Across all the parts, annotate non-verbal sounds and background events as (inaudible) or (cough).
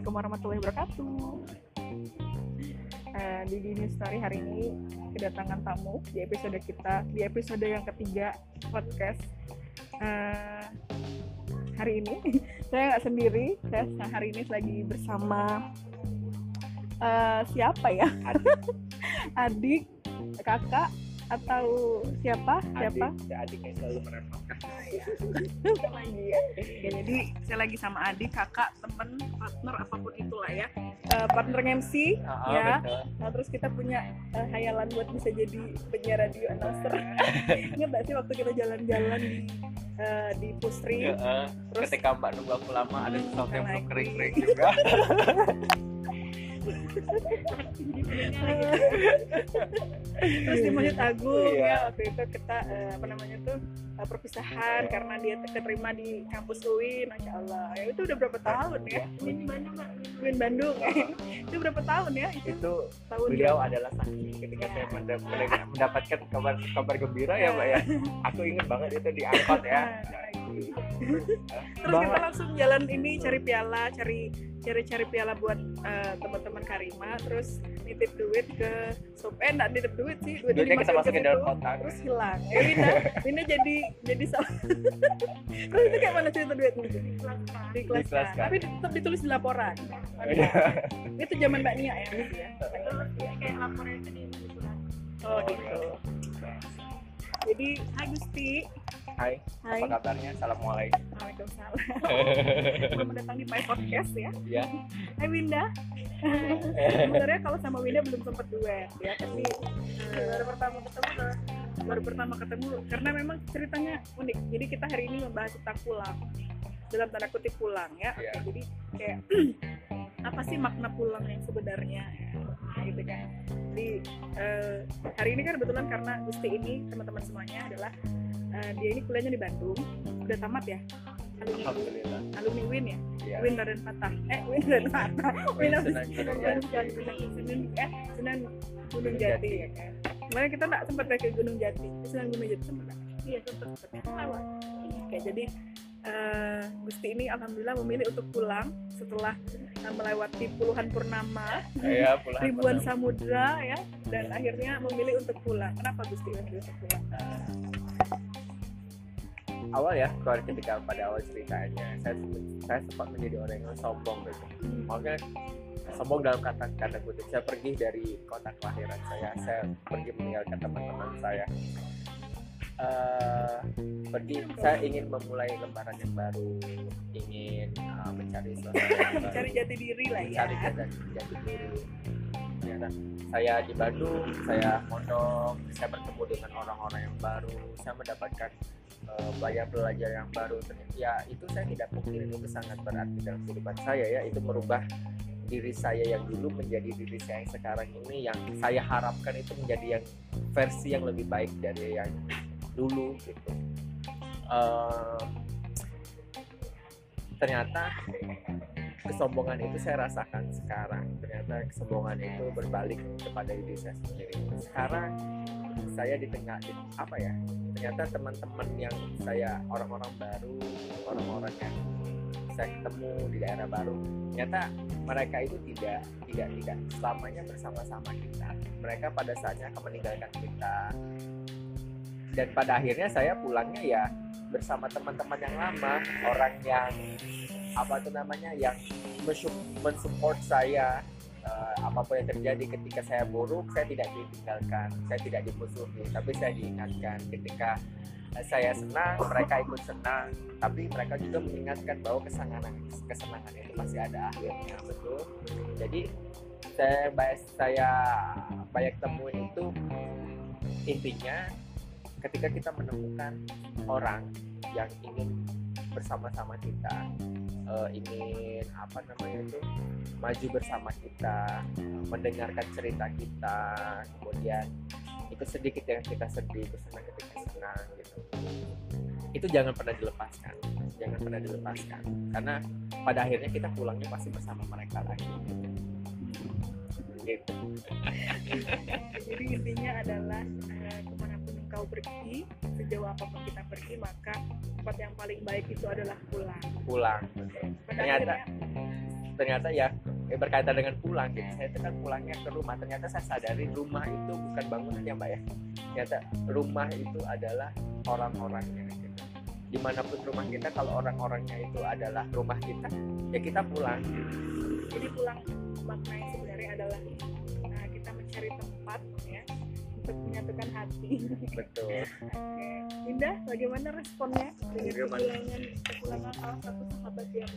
Assalamualaikum warahmatullahi wabarakatuh. Uh, di Dini Story hari ini kedatangan tamu di episode kita di episode yang ketiga podcast. Uh, hari ini (laughs) saya nggak sendiri, saya hari ini lagi bersama uh, siapa ya? Adik, (laughs) adik kakak atau siapa siapa adik, adik yang selalu merepotkan ya jadi saya lagi sama adik kakak temen partner apa pun itulah ya uh, partner MC oh, ya betul. nah terus kita punya uh, hayalan buat bisa jadi penyiar radio announcer (laughs) ingat gak sih waktu kita jalan-jalan di uh, di Pusri Heeh. Terus- ketika mbak nunggu aku lama ada sesuatu yang belum lagi. kering-kering juga (laughs) terus di Masjid Agung Iya. ya waktu itu kita eh, apa namanya tuh eh, perpisahan karena dia keterima di kampus UIN Masya Allah. Ya itu udah berapa tahun ya? UIN Bandung UIN Bandung. (laughs) Itu berapa tahun ya? Itu itu tahun beliau adalah saksi ketika saya mendap- mendap- mendapatkan kabar kabar gembira ya mbak ya. Aku ingat banget itu di angkot ya. Terus kita langsung jalan ini cari piala cari cari cari piala buat eh, teman-teman Karima terus nitip duit ke sop eh enggak nitip duit sih duitnya Duitnya kita masukin dalam kotak. terus hilang eh Winda Winda jadi jadi salah (laughs) terus itu kayak mana cerita duitnya di kelas di kelas kelas kan. kan. tapi tetap ditulis di laporan Iya. itu zaman Mbak Nia ya gitu ya kayak laporan itu di oh gitu jadi Hai Gusti Hai, Hai. apa kabarnya? Assalamualaikum. Waalaikumsalam. (laughs) Selamat datang di My Podcast ya. Ya. Hai Winda. (laughs) Sebenarnya kalau sama Winda belum sempat duet ya Tapi eh, baru pertama ketemu tuh, Baru pertama ketemu. Karena memang ceritanya unik. Jadi kita hari ini membahas tentang pulang. Dalam tanda kutip pulang ya. Iya. Oke, Jadi kayak (clears throat) Apa sih makna pulang yang sebenarnya? Ya, gitu kan. Jadi eh, hari ini kan kebetulan karena Gusti ini teman-teman semuanya adalah eh, Dia ini kuliahnya di Bandung. Udah tamat ya? Alumni, Alhamdulillah. alumni Win ya? Ya. Win Raden Patah eh Win Raden Patah (laughs) Win Sunan sih? Gunung Sunan. Gunung- eh Sunan Jati ya kan? Kemarin kita nggak sempat ke Gunung Jati. Sunan Gunung Jati sempat iya sempat sempat ya lewat oke jadi eh, Gusti ini alhamdulillah memilih untuk pulang setelah eh, melewati puluhan purnama. Ya, pulang (laughs) ribuan samudra ya dan akhirnya memilih untuk pulang. Kenapa Gusti memilih untuk pulang awal ya kalau ketika pada awal ceritanya saya saya sempat menjadi orang yang sombong gitu. Maksudnya sombong dalam kata kata kutip saya pergi dari kota kelahiran saya saya pergi meninggalkan teman-teman saya. Eh, pergi saya ingin memulai lembaran yang baru ingin eh, mencari suasana yang (laughs) baru mencari jati diri lah ya. mencari jati, jati diri ternyata saya di Bandung saya mondok saya bertemu dengan orang-orang yang baru saya mendapatkan eh, banyak belajar yang baru. Ya itu saya tidak mungkin itu sangat berarti dalam kehidupan saya ya. Itu merubah diri saya yang dulu menjadi diri saya yang sekarang ini yang saya harapkan itu menjadi yang versi yang lebih baik dari yang dulu gitu. Eh, ternyata kesombongan itu saya rasakan sekarang. Ternyata kesombongan itu berbalik kepada diri saya sendiri. Sekarang saya di tengah di- apa ya ternyata teman-teman yang saya orang-orang baru orang-orang yang saya ketemu di daerah baru ternyata mereka itu tidak tidak tidak selamanya bersama-sama kita. Mereka pada saatnya akan meninggalkan kita. Dan pada akhirnya saya pulangnya ya bersama teman-teman yang lama orang yang apa tuh namanya yang mensu- mensupport saya eh, apa pun yang terjadi ketika saya buruk saya tidak ditinggalkan saya tidak dimusuhi. Tapi saya diingatkan ketika eh, saya senang mereka ikut senang. Tapi mereka juga mengingatkan bahwa kesenangan kesenangan itu masih ada akhirnya betul? Jadi saya banyak saya banyak temuin itu. Intinya ketika kita menemukan orang yang ingin bersama-sama kita eh, ingin apa namanya itu maju bersama kita mendengarkan cerita kita kemudian itu sedikit yang kita sedih bersenang ketika senang gitu. Itu jangan pernah dilepaskan jangan pernah dilepaskan. Karena pada akhirnya kita pulangnya pasti bersama mereka lagi. Gitu. (laughs) Jadi intinya adalah eh, engkau pergi, sejauh apa pun kita pergi, maka tempat yang paling baik itu adalah pulang. pulang Ternyata. ternyata ya ya berkaitan dengan pulang gitu saya itu kan pulangnya ke rumah ternyata saya sadari rumah itu bukan bangunannya mbak ya ternyata rumah itu adalah orang-orangnya gitu. di mana pun rumah kita kalau orang-orangnya itu adalah rumah kita ya kita pulang jadi pulang maknanya sebenarnya adalah nah, kita mencari tempat ya untuk menyatukan hati. Betul. (laughs) Oke. Indah bagaimana responnya? Dengan kepulangan kepulangan salah satu sahabat yang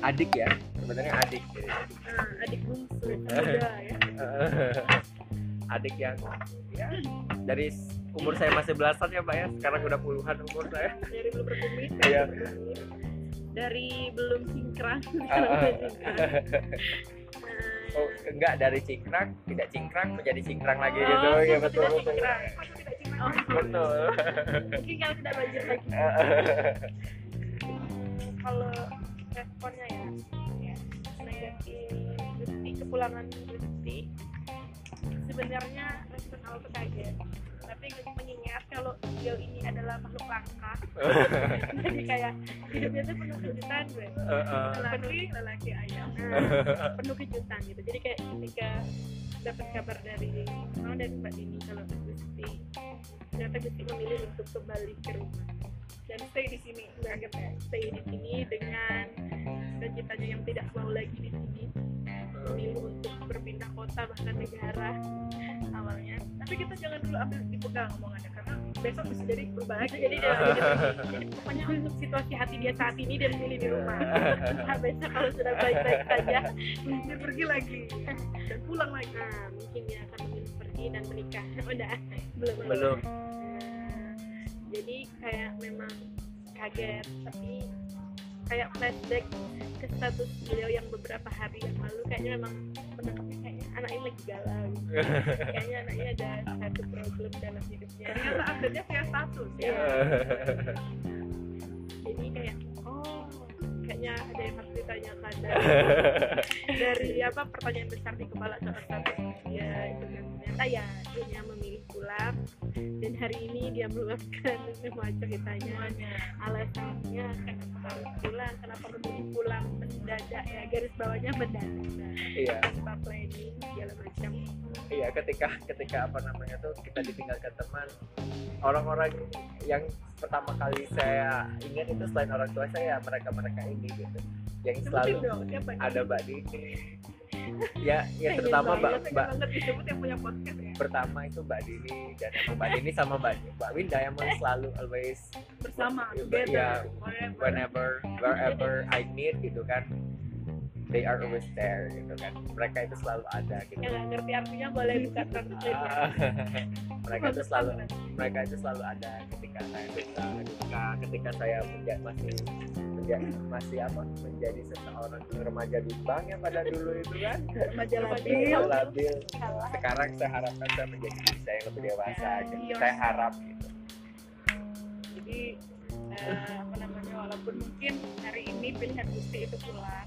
adik ya sebenarnya adik. Jadi nah, adik bungsu muda ya. (laughs) Adik yang ya dari umur saya masih belasan ya mbak ya. Sekarang udah puluhan umur saya. Dari belum berkumis Iya. dari belum singkrang. Ah, (laughs) Nah, oh enggak dari cingkrang tidak cingkrang menjadi cingkrang lagi Oh, gitu. ya betul tidak betul cingkrang. Oh, betul. Mungkin kalau tidak lanjut lagi. (laughs) Kalau responnya ya, ya menanggapi Gusti kepulangan Gusti sebenarnya respon awal tuh kaget tapi mengingat kalau beliau ini adalah makhluk langka. (laughs) Jadi kayak hidupnya tuh penuh kejutan gue. Lelaki lelaki ayam. Nah, (laughs) penuh kejutan gitu. Jadi kayak ketika dapat kabar dari oh dari mbak Dini kalau Gusti ternyata Gusti memilih untuk kembali ke rumah. Dan stay di sini akhirnya stay di sini dengan cita-citanya yang tidak mau lagi di sini. Memilih untuk kota bahkan negara awalnya. Tapi kita jangan dulu ambil dipegang omongannya karena besok bisa jadi berubah lagi jadi dia (laughs) jadi, pokoknya untuk situasi hati dia saat ini dia memilih di rumah. (laughs) Nah, besok kalau sudah baik-baik saja dia pergi lagi. Dan pulang lagi. Nah, mungkin dia akan memilih pergi dan menikah. (laughs) Udah belum belum. Nah, jadi kayak memang kaget tapi kayak flashback ke status beliau yang beberapa hari yang lalu. Kayaknya memang menangkapnya kayaknya anak ini lagi galau gitu. (laughs) kayaknya anaknya ada satu problem dalam hidupnya. Ternyata update-nya via status ya. Jadi kayak kayaknya ada yang harus ditanyakan dari, (laughs) dari apa pertanyaan besar di kepala soal status dia itu kan. Ternyata ya dia memilih pulang. Dan hari ini dia meluapkan semua (laughs) ceritanya. Alasannya kenapa harus pulang? Kenapa memilih pulang mendadak? Ya garis bawahnya mendadak. Iya. Tanpa planning segala macam. Iya ketika ketika apa namanya tuh kita ditinggalkan teman orang-orang yang pertama kali saya ingat itu selain orang tua saya mereka mereka ini gitu. Yang selalu dong siapa nih? ada mbak Dini. (laughs) Ya ya terutama mbak mbak ya. Pertama itu mbak Dini dan mbak Dini sama mbak mbak Winda yang selalu always bersama Ya, together ya, whenever wherever I meet gitu kan they are always there gitu kan. Mereka itu selalu ada gitu. Yang nggak ngerti artinya boleh (laughs) buka translate ya. Mereka itu selalu mereka itu selalu ada ketika saya suka duka ketika saya menja- masih menjadi masih apa? Menjadi seseorang remaja bimbang yang pada dulu itu kan? Remaja labil labil. sekarang saya harapkan saya menjadi diri saya yang lebih dewasa gitu. Iya. saya harap gitu. Jadi eh, apa namanya walaupun mungkin hari ini pilihan Gusti itu pulang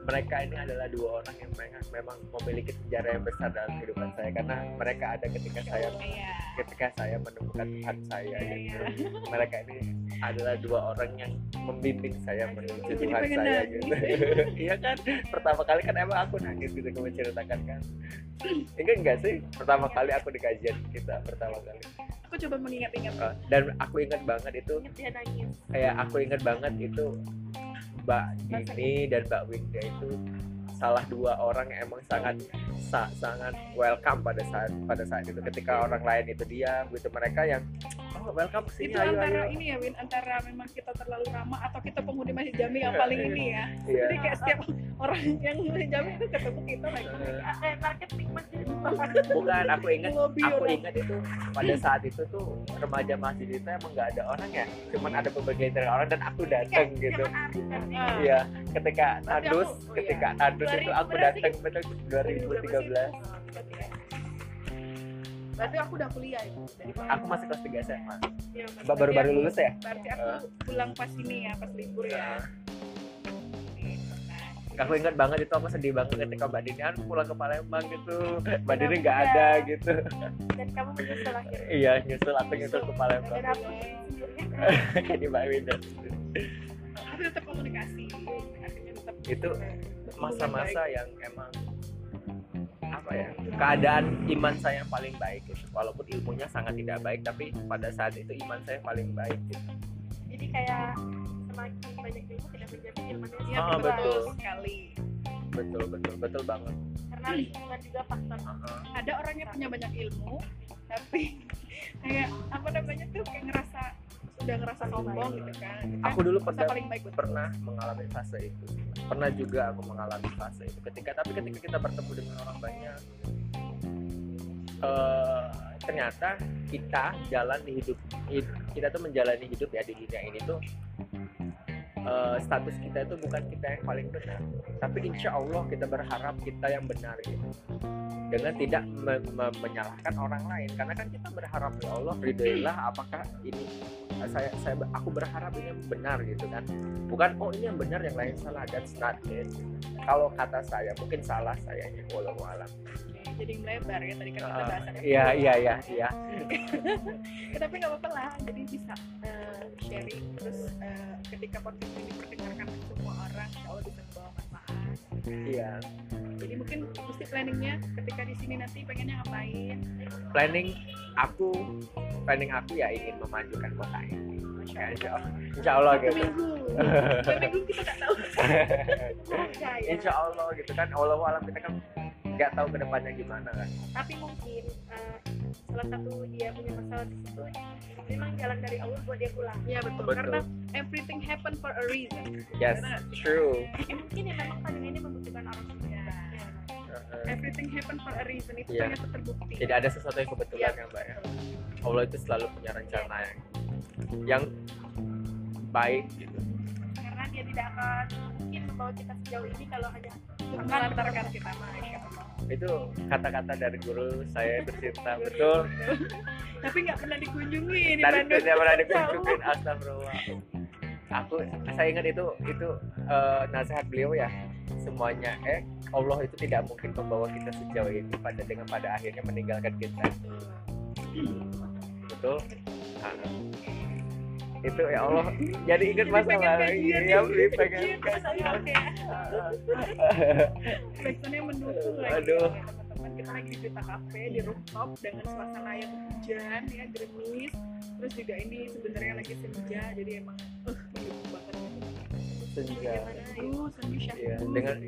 mereka ini adalah dua orang yang mereka memang memiliki sejarah yang besar dalam kehidupan saya karena mereka ada ketika saya Iya. ketika saya menemukan Tuhan saya Iya, gitu. Mereka ini adalah dua orang yang membimbing saya menuju Tuhan saya gitu. (laughs) Iya kan? Pertama kali kan emang aku nangis gitu aku menceritakan kan. Ingat enggak sih? Pertama kali aku di kajian kita pertama kali. aku coba mengingat-ingat Uh, dan aku ingat banget itu ingat dia nangis kayak aku ingat banget itu Mbak Dini dan Mbak Winda itu salah dua orang yang emang sangat sa- sangat welcome pada saat pada saat itu. Ketika orang lain itu diam gitu mereka yang oh welcome itu ke sini ayo. antara ayo ini ya Win antara memang kita terlalu ramah atau kita penghuni masjid jami yang paling ini ya. Iya. jadi kayak setiap orang yang jami itu ketemu kita lagi Eh, eh marketing masjid. Bukan aku ingat aku ingat itu pada saat itu tuh remaja masjid itu emang nggak ada orang ya cuman ada berbagai orang dan aku datang gitu. iya ketika aku- oh iya. ketika tandus itu 2000 aku datang betul 2013 berarti aku udah kuliah itu dari aku masih kelas 3 SMA ya, Mbak baru baru lulus ya? berarti aku pulang pas ini ya pas libur ya? Nah, aku ingat banget itu aku sedih banget ketika Mbak Dini kan pulang ke Palembang gitu. Mbak Dini nggak Iya. ada gitu. Dan kamu menyusul akhirnya? Iya nyusul aku nyusul ke Palembang. Dan aku sendirinya (laughs) kayak di Mbak Winda. Tapi tetap komunikasi akhirnya tetap itu masa-masa yang emang ya keadaan iman saya yang paling baik gitu. walaupun ilmunya sangat tidak baik tapi pada saat itu iman saya paling baik gitu. jadi kayak semakin banyak ilmu tidak menjamin ilmunya Iya, Ah, betul betul. sekali betul betul betul banget karena lingkungan juga faktor Heeh. ada orang yang punya banyak ilmu tapi (laughs) kayak apa namanya tuh kayak ngerasa udah ngerasa sombong gitu kan aku dulu pernah paling baik betul pernah mengalami fase itu pernah juga aku mengalami fase itu ketika tapi ketika kita bertemu dengan orang banyak eh, ternyata kita jalan di hidup hid- kita tuh menjalani hidup ya di dunia ini tuh eh, status kita itu bukan kita yang paling benar. Tapi insya Allah kita berharap kita yang benar gitu. Dengan tidak me- me- menyalahkan orang lain. Karena kan kita berharap ya Allah ridhoilah apakah ini saya saya aku berharap ini benar gitu kan. Bukan oh ini yang benar yang lain salah. That's not it. Kalau kata saya mungkin salah sayanya walau alam. Jadi melebar ya tadi kan kita Ah, bahasannya iya iya iya iya. Ya, (laughs) tapi nggak apa-apa lah jadi bisa eh, sharing. Terus eh, ketika podcast ini diperdengarkan semua orang insya Allah bisa membawa manfaat. Iya jadi mungkin mesti planningnya ketika di sini nanti pengennya ngapain? Planning aku planning aku ya ingin memajukan kota ini. Ya, insya Allah. Insya Allah gitu. minggu. (laughs) Minggu kita nggak tahu. Ya. insya Allah gitu kan. Allah alam kita kan nggak tahu ke depannya gimana kan. Tapi mungkin eh, salah satu dia punya masalah di situ memang jalan dari Allah buat dia pulang. Ya betul, Betul. karena everything happen for a reason. Yes Karena true. ya, (laughs) mungkin ya memang pandemi ini membutuhkan orang. Everything happen for a reason. Itu Iya. ternyata terbukti. Tidak ada sesuatu yang kebetulan Iya. ya mbak ya. Allah itu selalu punya rencana yang yang baik gitu. Karena dia tidak akan mungkin membawa kita sejauh ini kalau hanya mengantarkan kita masya Allah. Itu kata-kata dari guru saya tercinta betul. (laughs) Tapi nggak pernah dikunjungi di tadi Bandung. tidak pernah dikunjungin astagfirullah. Aku saya ingat itu itu eh, nasihat beliau ya semuanya. Eh Allah itu tidak mungkin membawa kita sejauh ini pada dengan pada akhirnya meninggalkan kita. Betul? Ah. itu ya Allah. Jadi ingat Jadi masa pengen lalu. kajian ya pengen. Iya, kajian. (laughs) Backsoundnya mendukung lagi. Aduh. teman-teman kita lagi di Vita Cafe di rooftop dengan suasana yang hujan ya gerimis. Terus juga ini sebenarnya lagi senja jadi emang uh, senja aduh senja Iya, dengan-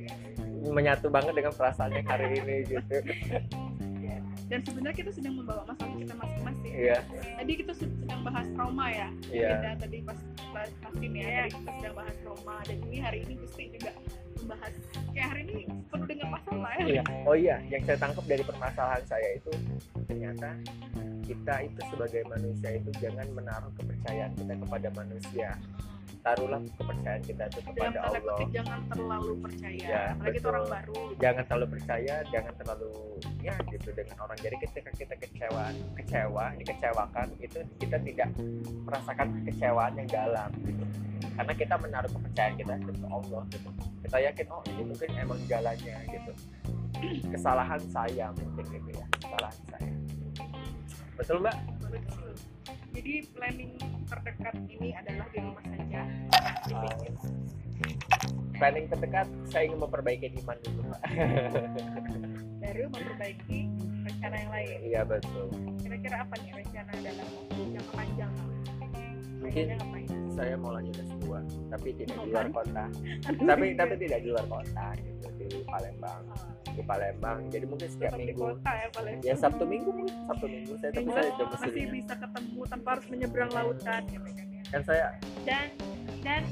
menyatu banget dengan perasaannya hari ini gitu. Dan sebenarnya kita sedang membawa masalah kita masing-masing iya. Tadi kita sed- sedang bahas trauma ya. Iya. Tadi pas pas ini ya tadi kita sedang bahas trauma. Dan ini hari ini Gusti juga membahas kayak hari ini penuh dengan masalah ya. Iya. Oh iya, yang saya tangkap dari permasalahan saya itu ternyata kita itu sebagai manusia itu jangan menaruh kepercayaan kita kepada manusia. Taruhlah kepercayaan kita itu dalam kepada tanda Allah. kutip jangan terlalu percaya Ya, apalagi itu betul. orang baru Jangan terlalu percaya, jangan terlalu ya gitu dengan orang. Jadi ketika kita kecewa, kecewa, dikecewakan itu kita tidak merasakan kekecewaan yang dalam gitu. Karena kita menaruh kepercayaan kita ke Allah gitu. Kita yakin oh ini mungkin emang jalannya gitu. Kesalahan saya mungkin gitu ya, kesalahan saya. Betul mbak? Betul. Jadi planning terdekat ini adalah di rumah saja. Planning terdekat saya ingin memperbaiki iman dulu baru memperbaiki rencana yang lain. Iya betul. kira-kira apa nih rencana dalam waktu jangka panjang? Mungkin saya mau lanjut S2 tapi tidak di Mau luar kota. (laughs) Tapi tapi tidak di luar kota gitu di Palembang di Palembang. Jadi mungkin setiap Tetap minggu. kota ya paling ya Sabtu minggu mungkin. Sabtu minggu. Saya tapi saya coba masih bisa ketemu tanpa harus menyeberang lautan gitu kan ya. Kan saya dan dan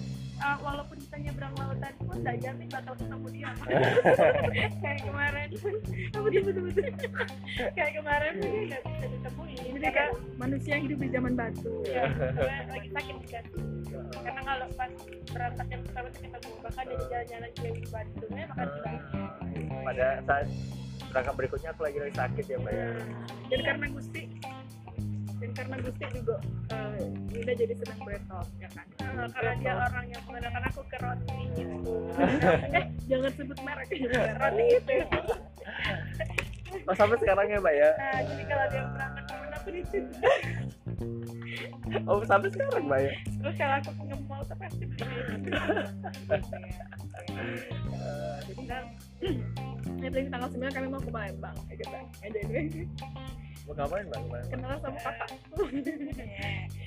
eh, walaupun kita nyebrang lautan pun tidak jamin bakal ketemu dia. (laughs) Kayak kemarin. Betul betul betul kayak kemarin tuh dia nggak bisa jadi karena kayak manusia yang hidup di zaman batu. Ya, lagi sakit kan karena kalau pas berangkat yang pertama tuh ketemu bahkan dari jalan-jalan jauh di Bandung ya makan di Bandung pada saat berangkat berikutnya aku lagi lagi sakit ya mbak ya. Dan karena Gusti dan karena Gusti juga Winda jadi senang bretok ya kan? Nah, karena dia orang yang menggunakan aku ke roti gitu. (laughs) Eh jangan sebut merek (laughs) roti itu oh sampai sekarang ya mbak ya? Nah jadi kalau dia berangkat ke mana aku di situ oh sampai sekarang mbak ya? Terus kalau aku ke mall tuh pasti beli. Eh, jadi kan tadi tanggal 9 kami mau ke Palembang. Ya kita aja ini mau ngapain mbak Kemarin? kenalan sama kakak.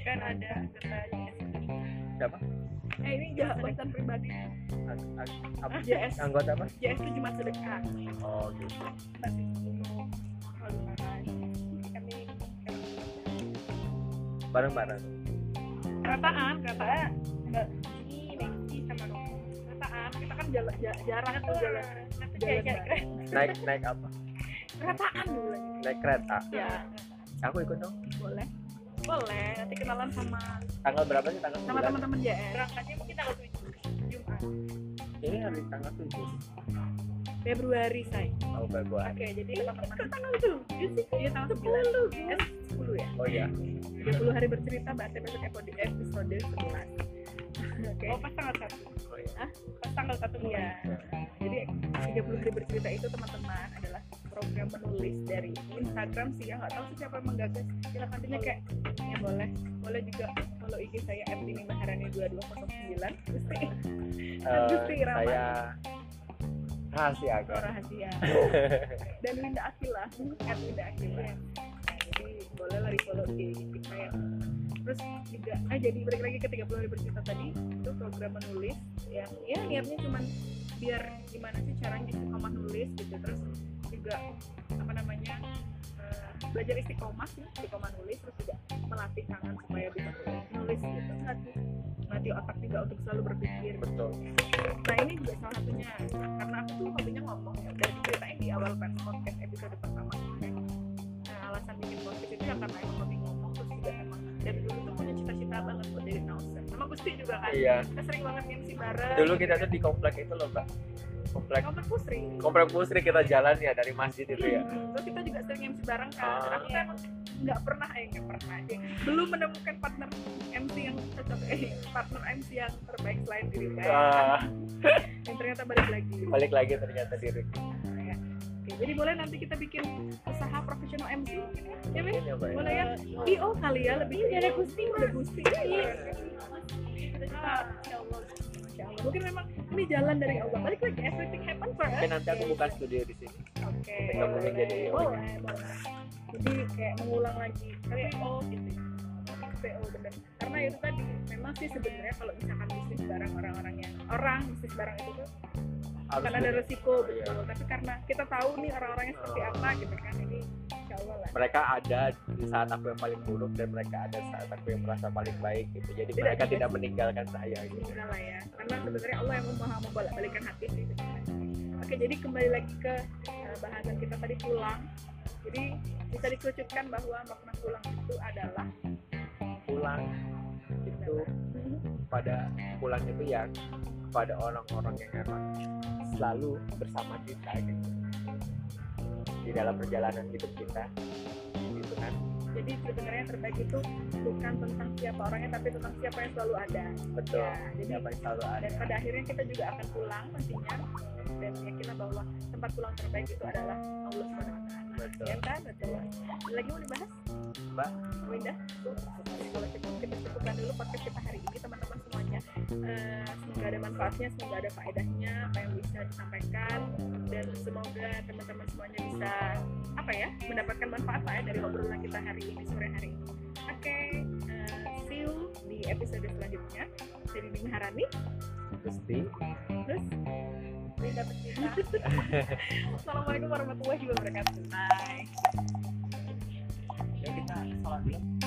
Kan ada siapa? Eh ini jabatan pribadi. Ang- ang- apa? JS anggota apa? JS itu Jumat sedekah oh gitu bareng-bareng. Kerataan kerataan ini Mengki sama Romo kita kan jalan jarang tuh. Jalan. Jalan naik naik apa? Keretaan dulu naik kereta. Ya aku ikut dong. Boleh. Boleh. Nanti kenalan sama tanggal berapa sih? Tanggal sama teman-teman ya berangkatnya mungkin tanggal tujuh. Jumat. Ini hari tanggal tujuh. Februari saya. Oh, Februari. Oke, jadi teman-teman. Tanggal tujuh sih. Iya, tanggal sepuluh. 30 ya. Oh iya. 30 hari bercerita berarti masuk episode episode 11 okay. oh pas tanggal 1 oh, iya. Hah? pas tanggal 1 mulai. Ya. jadi 30 hari bercerita itu teman-teman adalah program menulis dari Instagram sih. Ya nggak tahu sih siapa yang menggagas. Silakan tanya kayak ya boleh. Boleh juga follow IG saya Ardini Maharani 2209 Gusti uh, Gusti Rama saya rahasia kan? oh, rahasia. Dan Linda Akila (laughs) at Winda Akila iya. Nah, jadi boleh lah di follow di IG saya terus juga ah jadi balik lagi ke 30 hari bercerita tadi itu program menulis yang ya niatnya cuman biar gimana sih caranya istiqomah nulis gitu. Terus juga apa namanya eh, belajar istiqomah sih istiqomah nulis terus juga melatih tangan supaya bisa nulis gitu. Melatih otak juga untuk selalu berpikir. Betul. Nah ini juga salah satunya Gusti juga kan. iya Kita sering banget MC bareng. dulu kita tuh di komplek itu loh mbak komplek Komplek Pusri. komplek pusri kita jalan ya dari masjid itu ya Hmm, Terus kita juga sering MC bareng kan. Ah. Aku emang nggak pernah eh nggak pernah aja belum menemukan partner MC yang cocok eh partner MC yang terbaik selain diri saya. Ah, (laughs) Dan ternyata balik lagi. balik lagi ternyata diri ya. Oke, jadi boleh nanti kita bikin usaha profesional MC mungkin ya, ya ya, ya? Boleh ya? IO kali ya lebih Iya, ada Gusti, ada Gusti. Ya Allah Allah. Mungkin memang ini jalan dari Allah. Balik lagi everything happen for us. Mungkin nanti aku buka studio di sini Oke. Kita mungkin jadi boleh, boleh. Jadi kayak mengulang lagi PO gitu. PO bener. Karena itu tadi memang sih sebenarnya kalau misalkan bisnis barang orang-orang yang orang bisnis barang itu tuh harus akan ada resiko Iya. betul. Tapi karena kita tahu nih orang-orangnya seperti apa gitu kan ini lah. mereka ada di saat aku yang paling buruk dan mereka ada saat aku yang merasa paling baik gitu jadi Tidak mereka tidak meninggalkan saya gitu lah ya karena sebenarnya Allah yang maha membolak-balikan hati sih sebenarnya. oke jadi kembali lagi ke eh, bahasan kita tadi pulang jadi bisa dikerucutkan bahwa makna pulang itu adalah pulang itu pada pulang itu ya pada orang-orang yang emang selalu bersama kita gitu di dalam perjalanan hidup kita gitu kan jadi sebenarnya yang terbaik itu bukan tentang siapa orangnya tapi tentang siapa yang selalu ada betul Ya, jadi siapa yang selalu ada dan pada akhirnya kita juga akan pulang nantinya dan yakinlah bahwa tempat pulang terbaik itu adalah Allah Subhanahu taala. betul Ya kan? Betul. Lagi mau dibahas? Mbak. Winda? Kalau kita, kita cukupkan dulu podcast kita hari ini teman-teman semuanya. Eh, semoga ada manfaatnya, semoga ada faedahnya apa yang bisa disampaikan dan semoga teman-teman semuanya bisa apa ya mendapatkan manfaat lah ya dari obrolan kita hari ini sore hari ini. Oke, eh, see you di episode selanjutnya dari Bing Harani. Gusti Terus Winda Pecinta. Assalamualaikum warahmatullahi wabarakatuh. Bye. ya kita sholat dulu